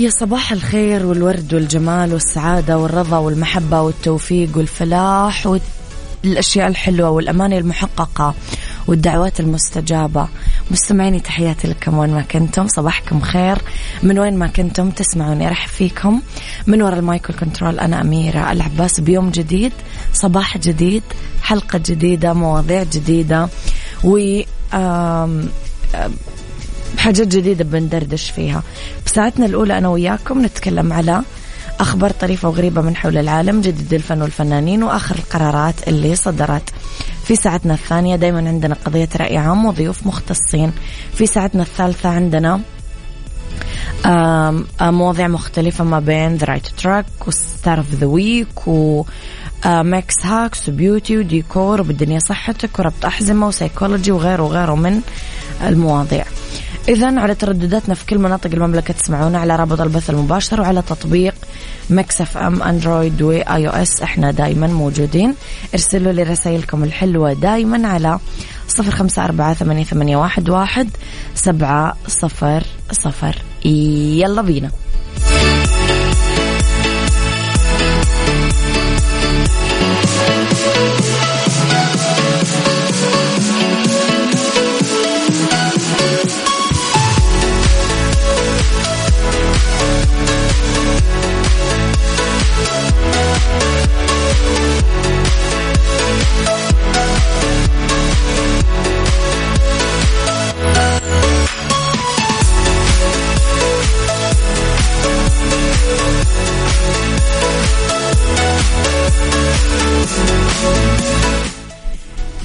يا صباح الخير والورد والجمال والسعادة والرضا والمحبة والتوفيق والفلاح والأشياء الحلوة والأماني المحققة والدعوات المستجابة. مستمعيني تحياتي لكم وين ما كنتم. صباحكم خير. من وين ما كنتم تسمعوني أرحب فيكم. من وراء المايكل كنترول أنا أميرة العباس. بيوم جديد صباح جديد حلقة جديدة مواضيع جديدة و حاجات جديدة بندردش فيها. بساعتنا الأولى أنا وياكم نتكلم على أخبار طريفة وغريبة من حول العالم جديد الفن والفنانين وآخر القرارات اللي صدرت. في ساعتنا الثانية دايما عندنا قضية رأي عام وضيوف مختصين. في ساعتنا الثالثة عندنا مواضيع مختلفة ما بين the right track و star of the week و max hacks و beauty وديكور وبالدنيا صحتك وربط أحزمة وسيكولوجي وغيره وغيره من المواضيع. إذا على تردداتنا في كل مناطق المملكة تسمعونا على رابط البث المباشر وعلى تطبيق Mix FM Android و iOS إحنا دايما موجودين. ارسلوا لي رسائلكم الحلوة دايما على صفر خمسة أربعة ثمانية, واحد سبعة صفر صفر. يلا بينا.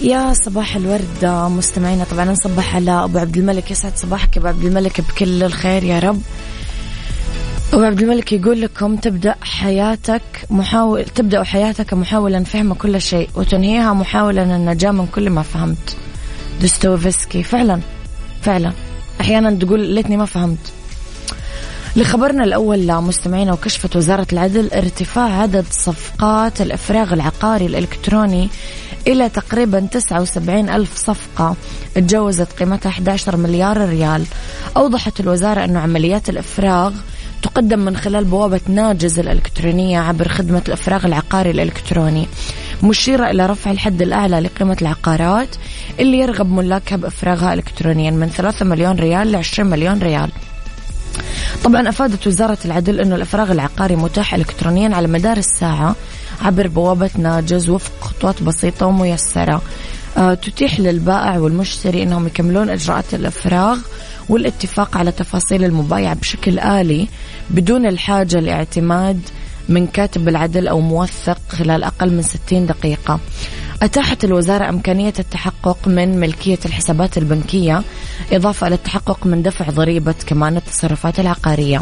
يا صباح الورد مستمعينا. طبعا نصبح على أبو عبد الملك. يسعد صباحك أبو عبد الملك بكل الخير يا رب. أبو عبد الملك يقول لكم تبدأ حياتك محاول تبدأ حياتك محاولا فهم كل شيء وتنهيها محاولا النجاة من كل ما فهمت. دوستويفسكي فعلا فعلا. أحيانا تقول ليتني ما فهمت. لخبرنا الأول مستمعينا وكشفت وزارة العدل ارتفاع عدد صفقات الإفراغ العقاري الإلكتروني إلى تقريبا 79 ألف صفقة. تجاوزت قيمتها 11 مليار ريال. أوضحت الوزارة أن عمليات الإفراغ تقدم من خلال بوابة ناجز الإلكترونية عبر خدمة الإفراغ العقاري الإلكتروني مشيرة إلى رفع الحد الأعلى لقيمة العقارات اللي يرغب ملاكها بإفراغها إلكترونيا من 3 مليون ريال ل 20 مليون ريال. طبعا أفادت وزارة العدل أنه الإفراغ العقاري متاح إلكترونيا على مدار الساعة عبر بوابة ناجز وفق خطوات بسيطة وميسرة. آه، تتيح للبائع والمشتري أنهم يكملون إجراءات الإفراغ والاتفاق على تفاصيل المبايعة بشكل آلي بدون الحاجة لاعتماد من كاتب العدل أو موثق خلال أقل من 60 دقيقة. أتاحت الوزارة إمكانية التحقق من ملكية الحسابات البنكية إضافة إلى التحقق من دفع ضريبة كمان التصرفات العقارية.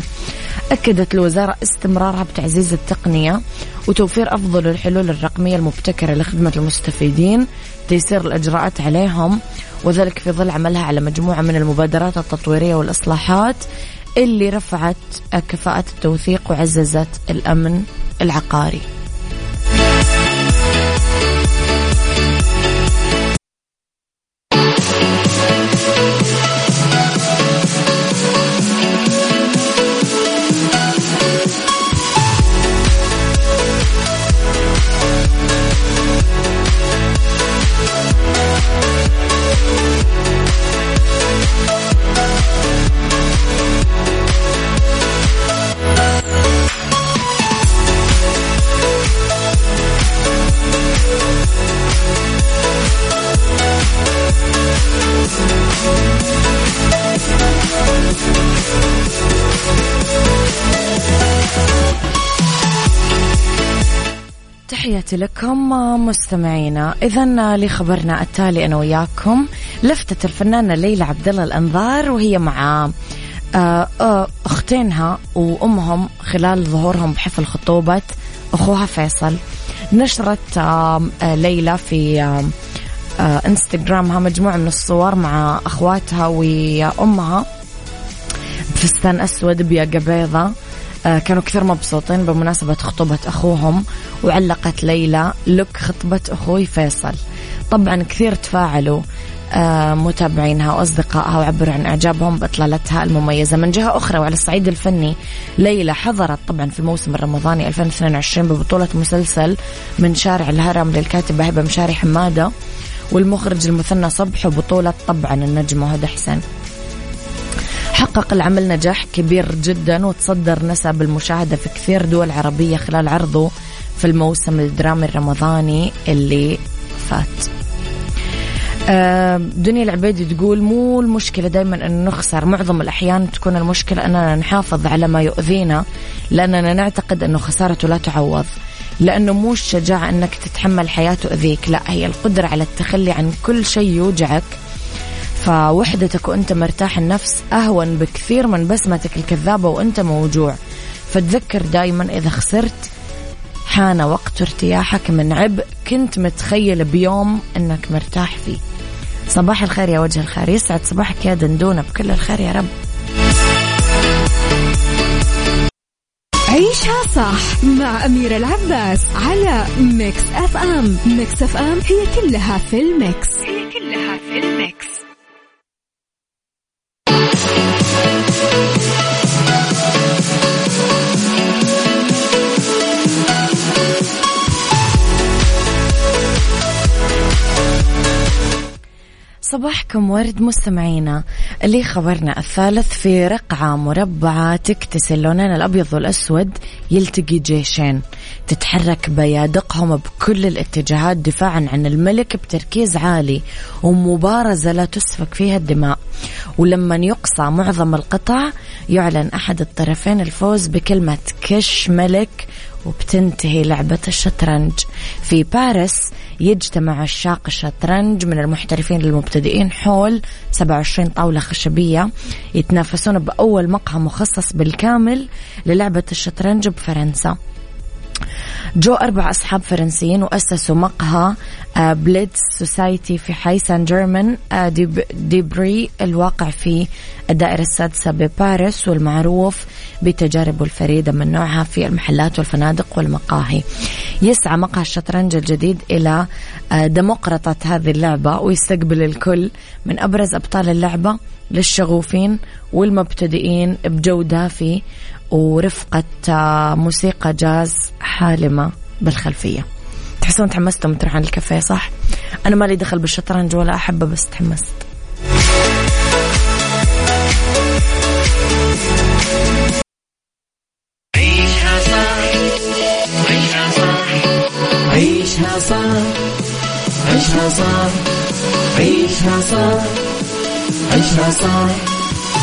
أكدت الوزارة استمرارها بتعزيز التقنية وتوفير أفضل الحلول الرقمية المبتكرة لخدمة المستفيدين تيسير الإجراءات عليهم وذلك في ظل عملها على مجموعة من المبادرات التطويرية والإصلاحات اللي رفعت كفاءة التوثيق وعززت الأمن العقاري. تحياتي لكم مستمعينا. اذا لخبرنا التالي أنا وياكم. لفتت الفنانة ليلى عبد الله الأنظار وهي مع آه، آه، أختينها وأمهم خلال ظهورهم بحفل خطوبة أخوها فيصل. نشرت آه، ليلى في إنستغرامها مجموعة من الصور مع أخواتها وأمها. بفستان أسود بياقه بيضة آه، كانوا كثير مبسوطين بمناسبة خطوبة أخوهم وعلقت ليلى لك خطبة أخوي فيصل. طبعا كثير تفاعلوا آه، متابعينها وأصدقائها وعبروا عن إعجابهم بإطلالتها المميزة. من جهة أخرى وعلى الصعيد الفني ليلى حضرت طبعا في الموسم الرمضاني 2022 ببطولة مسلسل من شارع الهرم للكاتبة هبة مشاري حمادة والمخرج المثنى صبح وبطولة طبعا النجمة هدى حسين حقق العمل نجاح كبير جدا وتصدر نسب المشاهدة في كثير دول عربية خلال عرضه في الموسم الدرامي الرمضاني اللي فات. آه، دنيا العبيدي تقول مو المشكلة دايما أن نخسر. معظم الأحيان تكون المشكلة أننا نحافظ على ما يؤذينا لأننا نعتقد أنه خسارته لا تعوض. لأنه مو الشجاعة أنك تتحمل حياة تؤذيك لا هي القدرة على التخلي عن كل شيء يوجعك. فوحدتك وانت مرتاح النفس أهون بكثير من بسمتك الكذابة وانت موجوع. فتذكر دائما إذا خسرت حان وقت ارتياحك من عبء كنت متخيل بيوم إنك مرتاح فيه. صباح الخير يا وجه الخير. يسعد صباحك يا دندونة. بكل الخير يا رب. عيشها صح مع أميرة العباس على Mix FM. Mix FM هي كلها في ال mix. صباحكم ورد مستمعينا. اللي خبرنا الثالث في رقعة مربعة تكتسي اللونين الأبيض والأسود يلتقي جيشين. تتحرك بيادقهم بكل الاتجاهات دفاعا عن الملك بتركيز عالي ومبارزة لا تسفك فيها الدماء. ولما يقصى معظم القطع يعلن أحد الطرفين الفوز بكلمة كش ملك وبتنتهي لعبة الشطرنج. في باريس يجتمع عشاق الشطرنج من المحترفين للمبتدئين حول 27 طاولة خشبية يتنافسون بأول مقهى مخصص بالكامل للعبة الشطرنج بفرنسا. جو أربع أصحاب فرنسيين وأسسوا مقهى Blitz Society في حي سان جيرمان ديبري الواقع في الدائرة السادسة بباريس والمعروف بتجاربه الفريدة من نوعها في المحلات والفنادق والمقاهي. يسعى مقهى الشطرنج الجديد إلى آه، ديمقراطة هذه اللعبة ويستقبل الكل من أبرز أبطال اللعبة للشغوفين والمبتدئين بجودة في ورفقة موسيقى جاز حالمة بالخلفية. تحسون تحمستم تروحون الكافيه صح؟ أنا مالي دخل بالشطرنج ولا أحبه بس تحمست. عيشها صح عيشها صح عيشها صح عيشها صح. عيشها صح عيشها صح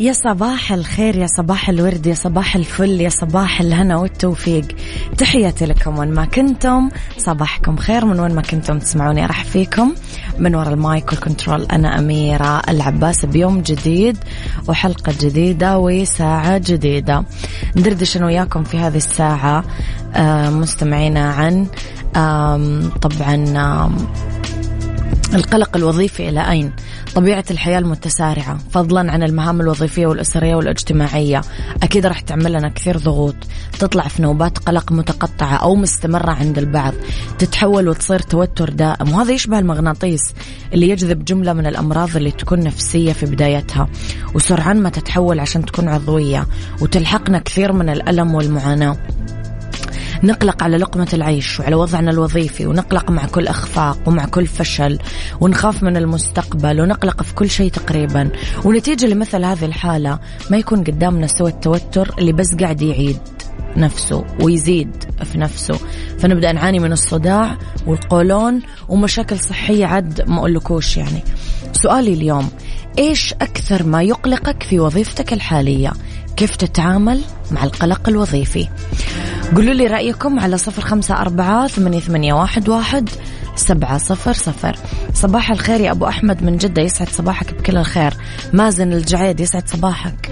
يا صباح الخير يا صباح الورد يا صباح الفل يا صباح الهنا والتوفيق. تحياتي لكم وين ما كنتم. صباحكم خير من وين ما كنتم تسمعوني راح فيكم. من وراء ال mic وال control أنا أميرة العباس بيوم جديد وحلقة جديدة وساعة جديدة. ندردش أنا وياكم في هذه الساعة آه، مستمعينا عن طبعا القلق الوظيفي إلى أين؟ طبيعة الحياة المتسارعة فضلا عن المهام الوظيفية والأسرية والاجتماعية. أكيد راح تعمل لنا كثير ضغوط تطلع في نوبات قلق متقطعة أو مستمرة عند البعض تتحول وتصير توتر دائم وهذا يشبه المغناطيس اللي يجذب جملة من الأمراض اللي تكون نفسية في بدايتها. وسرعان ما تتحول عشان تكون عضوية وتلحقنا كثير من الألم والمعاناة. نقلق على لقمة العيش وعلى وضعنا الوظيفي ونقلق مع كل إخفاق ومع كل فشل ونخاف من المستقبل ونقلق في كل شيء تقريبا. ونتيجة لمثل هذه الحالة ما يكون قدامنا سوى التوتر اللي بس قاعد يعيد نفسه ويزيد في نفسه. فنبدأ نعاني من الصداع والقولون ومشاكل صحية عد ما أقولكوش يعني. سؤالي اليوم إيش أكثر ما يقلقك في وظيفتك الحالية؟ كيف تتعامل مع القلق الوظيفي؟ قولوا لي رأيكم على صفر خمسة أربعة ثمانية, ثمانية واحد, واحد سبعة صفر صفر. صباح الخير يا أبو أحمد من جدة يسعد صباحك بكل الخير. مازن الجعيد يسعد صباحك.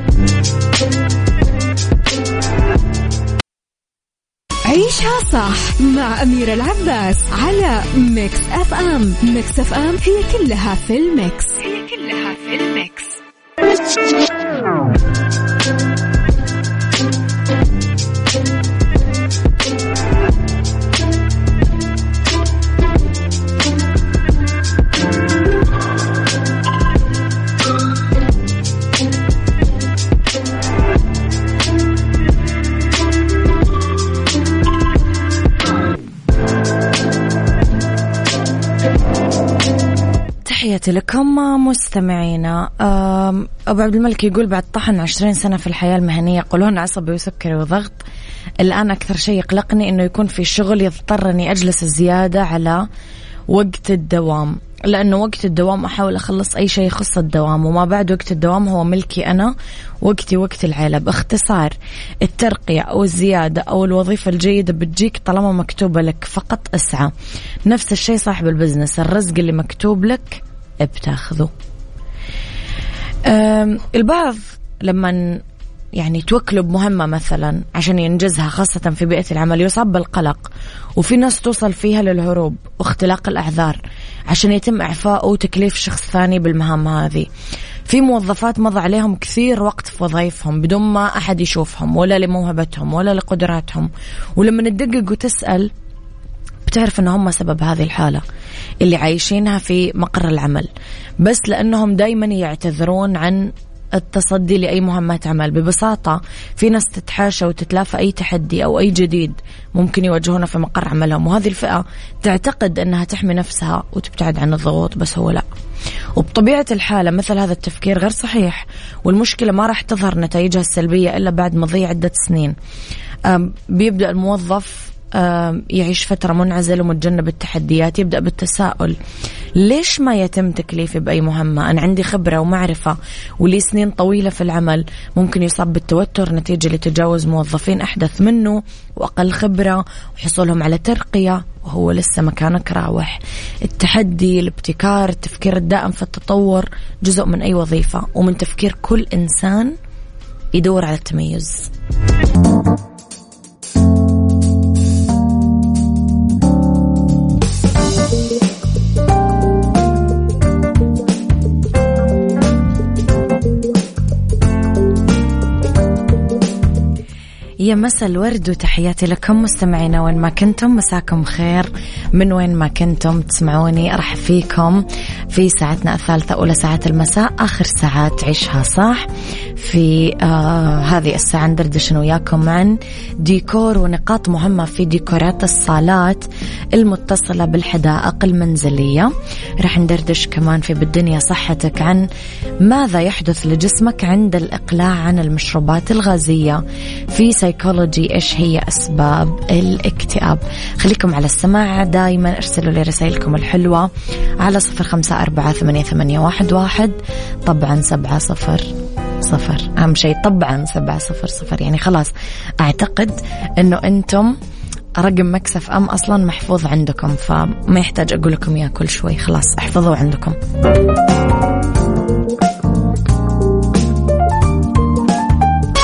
عيشها صح مع أميرة العباس على Mix FM. Mix FM هي كلها في ال mix. هي كلها في ال mix. تحياتي لكم مستمعينا أبو عبد الملك يقول بعد طحن عشرين سنة في الحياة المهنية قولون عصبي وسكري وضغط. الآن أكثر شيء يقلقني أنه يكون في شغل يضطر أني أجلس زيادة على وقت الدوام لأنه وقت الدوام أحاول أخلص أي شيء يخص الدوام وما بعد وقت الدوام هو ملكي أنا وقتي وقت العيلة. باختصار الترقية أو الزيادة أو الوظيفة الجيدة بتجيك طالما مكتوبة لك فقط اسعى. نفس الشيء صاحب البزنس الرزق اللي مكتوب لك بتاخذه. البعض لما يعني توكلوا بمهمة مثلا عشان ينجزها خاصة في بيئة العمل يصاب بالقلق وفي ناس توصل فيها للهروب واختلاق الأعذار عشان يتم إعفائه وتكليف شخص ثاني بالمهام هذه. في موظفات مضى عليهم كثير وقت في وظائفهم بدون ما أحد يشوفهم ولا لموهبتهم ولا لقدراتهم ولما تدقق وتسأل بتعرف إن هم سبب هذه الحالة اللي عايشينها في مقر العمل. بس لأنهم دائما يعتذرون عن التصدي لأي مهمات عمل. ببساطة في ناس تتحاشى وتتلافى أي تحدي أو أي جديد ممكن يواجهونه في مقر عملهم. وهذه الفئة تعتقد أنها تحمي نفسها وتبتعد عن الضغوط بس هو لا. وبطبيعة الحالة مثل هذا التفكير غير صحيح والمشكلة ما راح تظهر نتائجها السلبية إلا بعد مضي عدة سنين. بيبدأ الموظف يعيش فترة منعزل ومتجنب التحديات يبدأ بالتساؤل ليش ما يتم تكليفي بأي مهمة؟ أنا عندي خبرة ومعرفة ولي سنين طويلة في العمل ممكن يصاب بالتوتر نتيجة لتجاوز موظفين أحدث منه وأقل خبرة وحصولهم على ترقية وهو لسه مكانك راوح. التحدي الابتكار التفكير الدائم في التطور جزء من أي وظيفة ومن تفكير كل إنسان يدور على التميز. يا مسا الورد وتحياتي لكم مستمعينا وين ما كنتم مساكم خير. من وين ما كنتم تسمعوني أرحب فيكم في ساعتنا الثالثة أولى ساعات المساء آخر ساعات عيشها صح في آه هذه الساعة ندردش وياكم عن ديكور ونقاط مهمة في ديكورات الصالات المتصلة بالحدائق المنزلية. راح ندردش كمان في بالدنيا صحتك عن ماذا يحدث لجسمك عند الإقلاع عن المشروبات الغازية. في سيكولوجي إيش هي أسباب الاكتئاب. خليكم على السماع. دايما ارسلوا لي رسائلكم الحلوة على صفر خمسة أربعة ثمانية واحد, واحد. طبعا سبعة صفر. صفر. أهم شيء طبعا سبعة صفر صفر. يعني خلاص أعتقد أنه أنتم رقم Mix FM أصلا محفوظ عندكم فما يحتاج أقول لكم إياه كل شوي. خلاص احفظوه عندكم.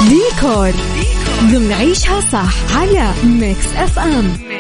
ديكور. ضمن عيشها صح على Mix FM.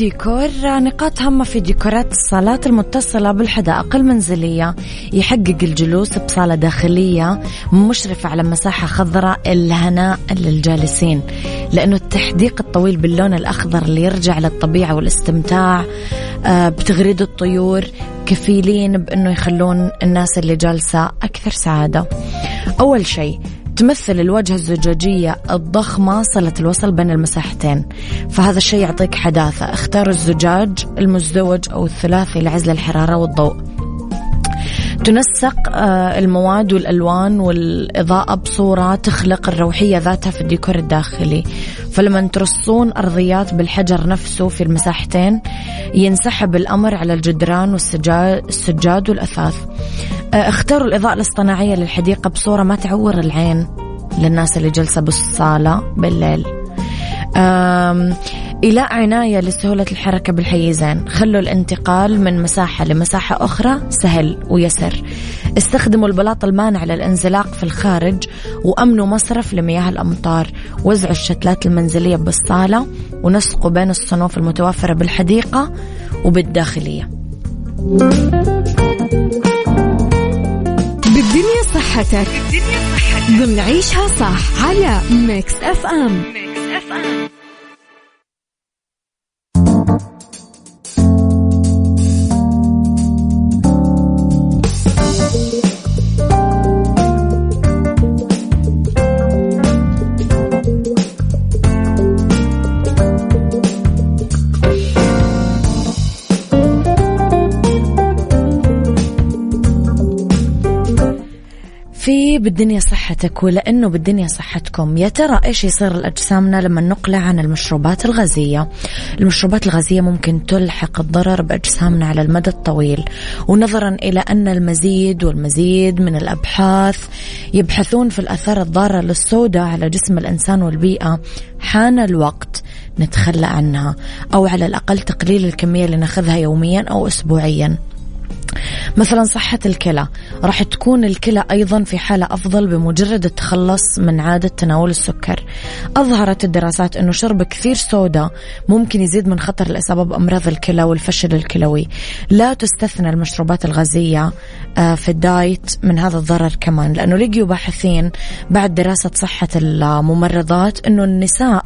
ديكور نقاط هامة في ديكورات الصالات المتصلة بالحدائق المنزلية. يحقق الجلوس بصالة داخلية مشرفة على مساحة خضراء الهناء للجالسين لأنه التحديق الطويل باللون الأخضر اللي يرجع للطبيعة والاستمتاع آه، بتغريد الطيور كفيلين بأنه يخلون الناس اللي جالسة أكثر سعادة. أول شيء تمثل الواجهة الزجاجية الضخمة صلة الوصل بين المساحتين. فهذا الشيء يعطيك حداثة. اختاروا الزجاج المزدوج أو الثلاثي لعزل الحرارة والضوء. تنسق آه، المواد والألوان والإضاءة بصورة تخلق الروحية ذاتها في الديكور الداخلي. فلما ترصون أرضيات بالحجر نفسه في المساحتين ينسحب الأمر على الجدران والسجاد والأثاث. آه، اختاروا الإضاءة الاصطناعية للحديقة بصورة ما تعور العين للناس اللي جلسة بالصالة بالليل. إيلاء عناية لسهولة الحركة بالحيزين خلوا الانتقال من مساحة لمساحة أخرى سهل ويسر. استخدموا البلاط المانع للانزلاق في الخارج وأمنوا مصرف لمياه الأمطار. وزعوا الشتلات المنزلية بالصالة ونسقوا بين الصنوف المتوفرة بالحديقة وبالداخلية. بالدنيا صحتك. ضمن عيشها صح على ميكس اف ام ميكس ام بالدنيا صحتك ولأنه بالدنيا صحتكم. يا ترى إيش يصير لأجسامنا لما نقلع عن المشروبات الغازية؟ المشروبات الغازية ممكن تلحق الضرر بأجسامنا على المدى الطويل. ونظرا إلى أن المزيد والمزيد من الأبحاث يبحثون في الأثار الضارة للصودا على جسم الإنسان والبيئة. حان الوقت نتخلى عنها أو على الأقل تقليل الكمية اللي ناخذها يوميا أو أسبوعيا. مثلا صحة الكلى راح تكون الكلى أيضا في حالة أفضل بمجرد التخلص من عادة تناول السكر. أظهرت الدراسات أنه شرب كثير صودا ممكن يزيد من خطر الإصابة بأمراض الكلى والفشل الكلوي. لا تستثنى المشروبات الغازية آه، في ال diet من هذا الضرر كمان لأنه لقيوا باحثين بعد دراسة صحة الممرضات أنه النساء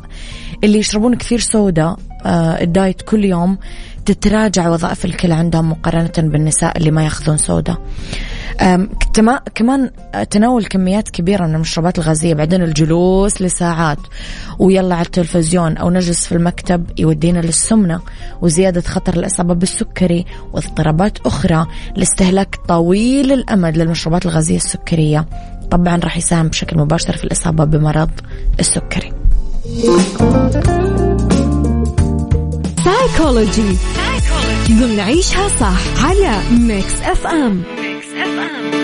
اللي يشربون كثير صودا آه، ال diet كل يوم تتراجع وظائف الكلى عندهم مقارنة بالنساء اللي ما يأخذون سودا. كمان تناول كميات كبيرة من المشروبات الغازية بعدين الجلوس لساعات ويلا على التلفزيون أو نجلس في المكتب يودينا للسمنة وزيادة خطر الإصابة بالسكري واضطرابات أخرى لاستهلاك طويل الأمد للمشروبات الغازية السكرية. طبعا راح يساهم بشكل مباشر في الإصابة بمرض السكري. سايكولوجي ضمن عيشها صح على Mix FM Mix FM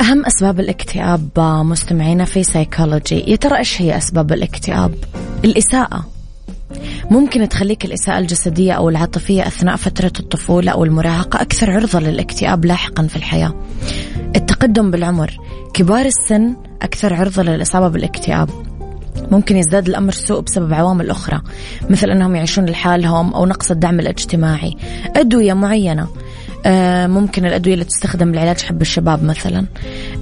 أهم أسباب الاكتئاب مستمعينا في سايكولوجي يا ترى إيش هي أسباب الاكتئاب؟ الإساءة. ممكن تخليك الإساءة الجسدية أو العاطفية أثناء فترة الطفولة أو المراهقة أكثر عرضة للاكتئاب لاحقا في الحياة. التقدم بالعمر. كبار السن أكثر عرضة للإصابة بالاكتئاب. ممكن يزداد الأمر سوء بسبب عوامل أخرى مثل أنهم يعيشون لحالهم أو نقص الدعم الاجتماعي. أدوية معينة. آه، ممكن الأدوية اللي تستخدم لعلاج حب الشباب مثلا.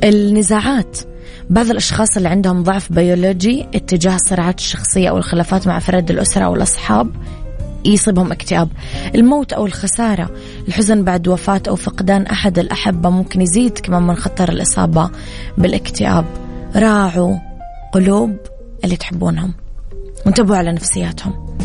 النزاعات. بعض الأشخاص اللي عندهم ضعف بيولوجي اتجاه الصراعات الشخصية أو الخلافات مع أفراد الأسرة أو الأصحاب يصيبهم اكتئاب. الموت أو الخسارة الحزن بعد وفاة أو فقدان أحد الأحبة ممكن يزيد كمان من خطر الإصابة بالاكتئاب. راعوا قلوب اللي تحبونهم. وانتبهوا على نفسياتهم.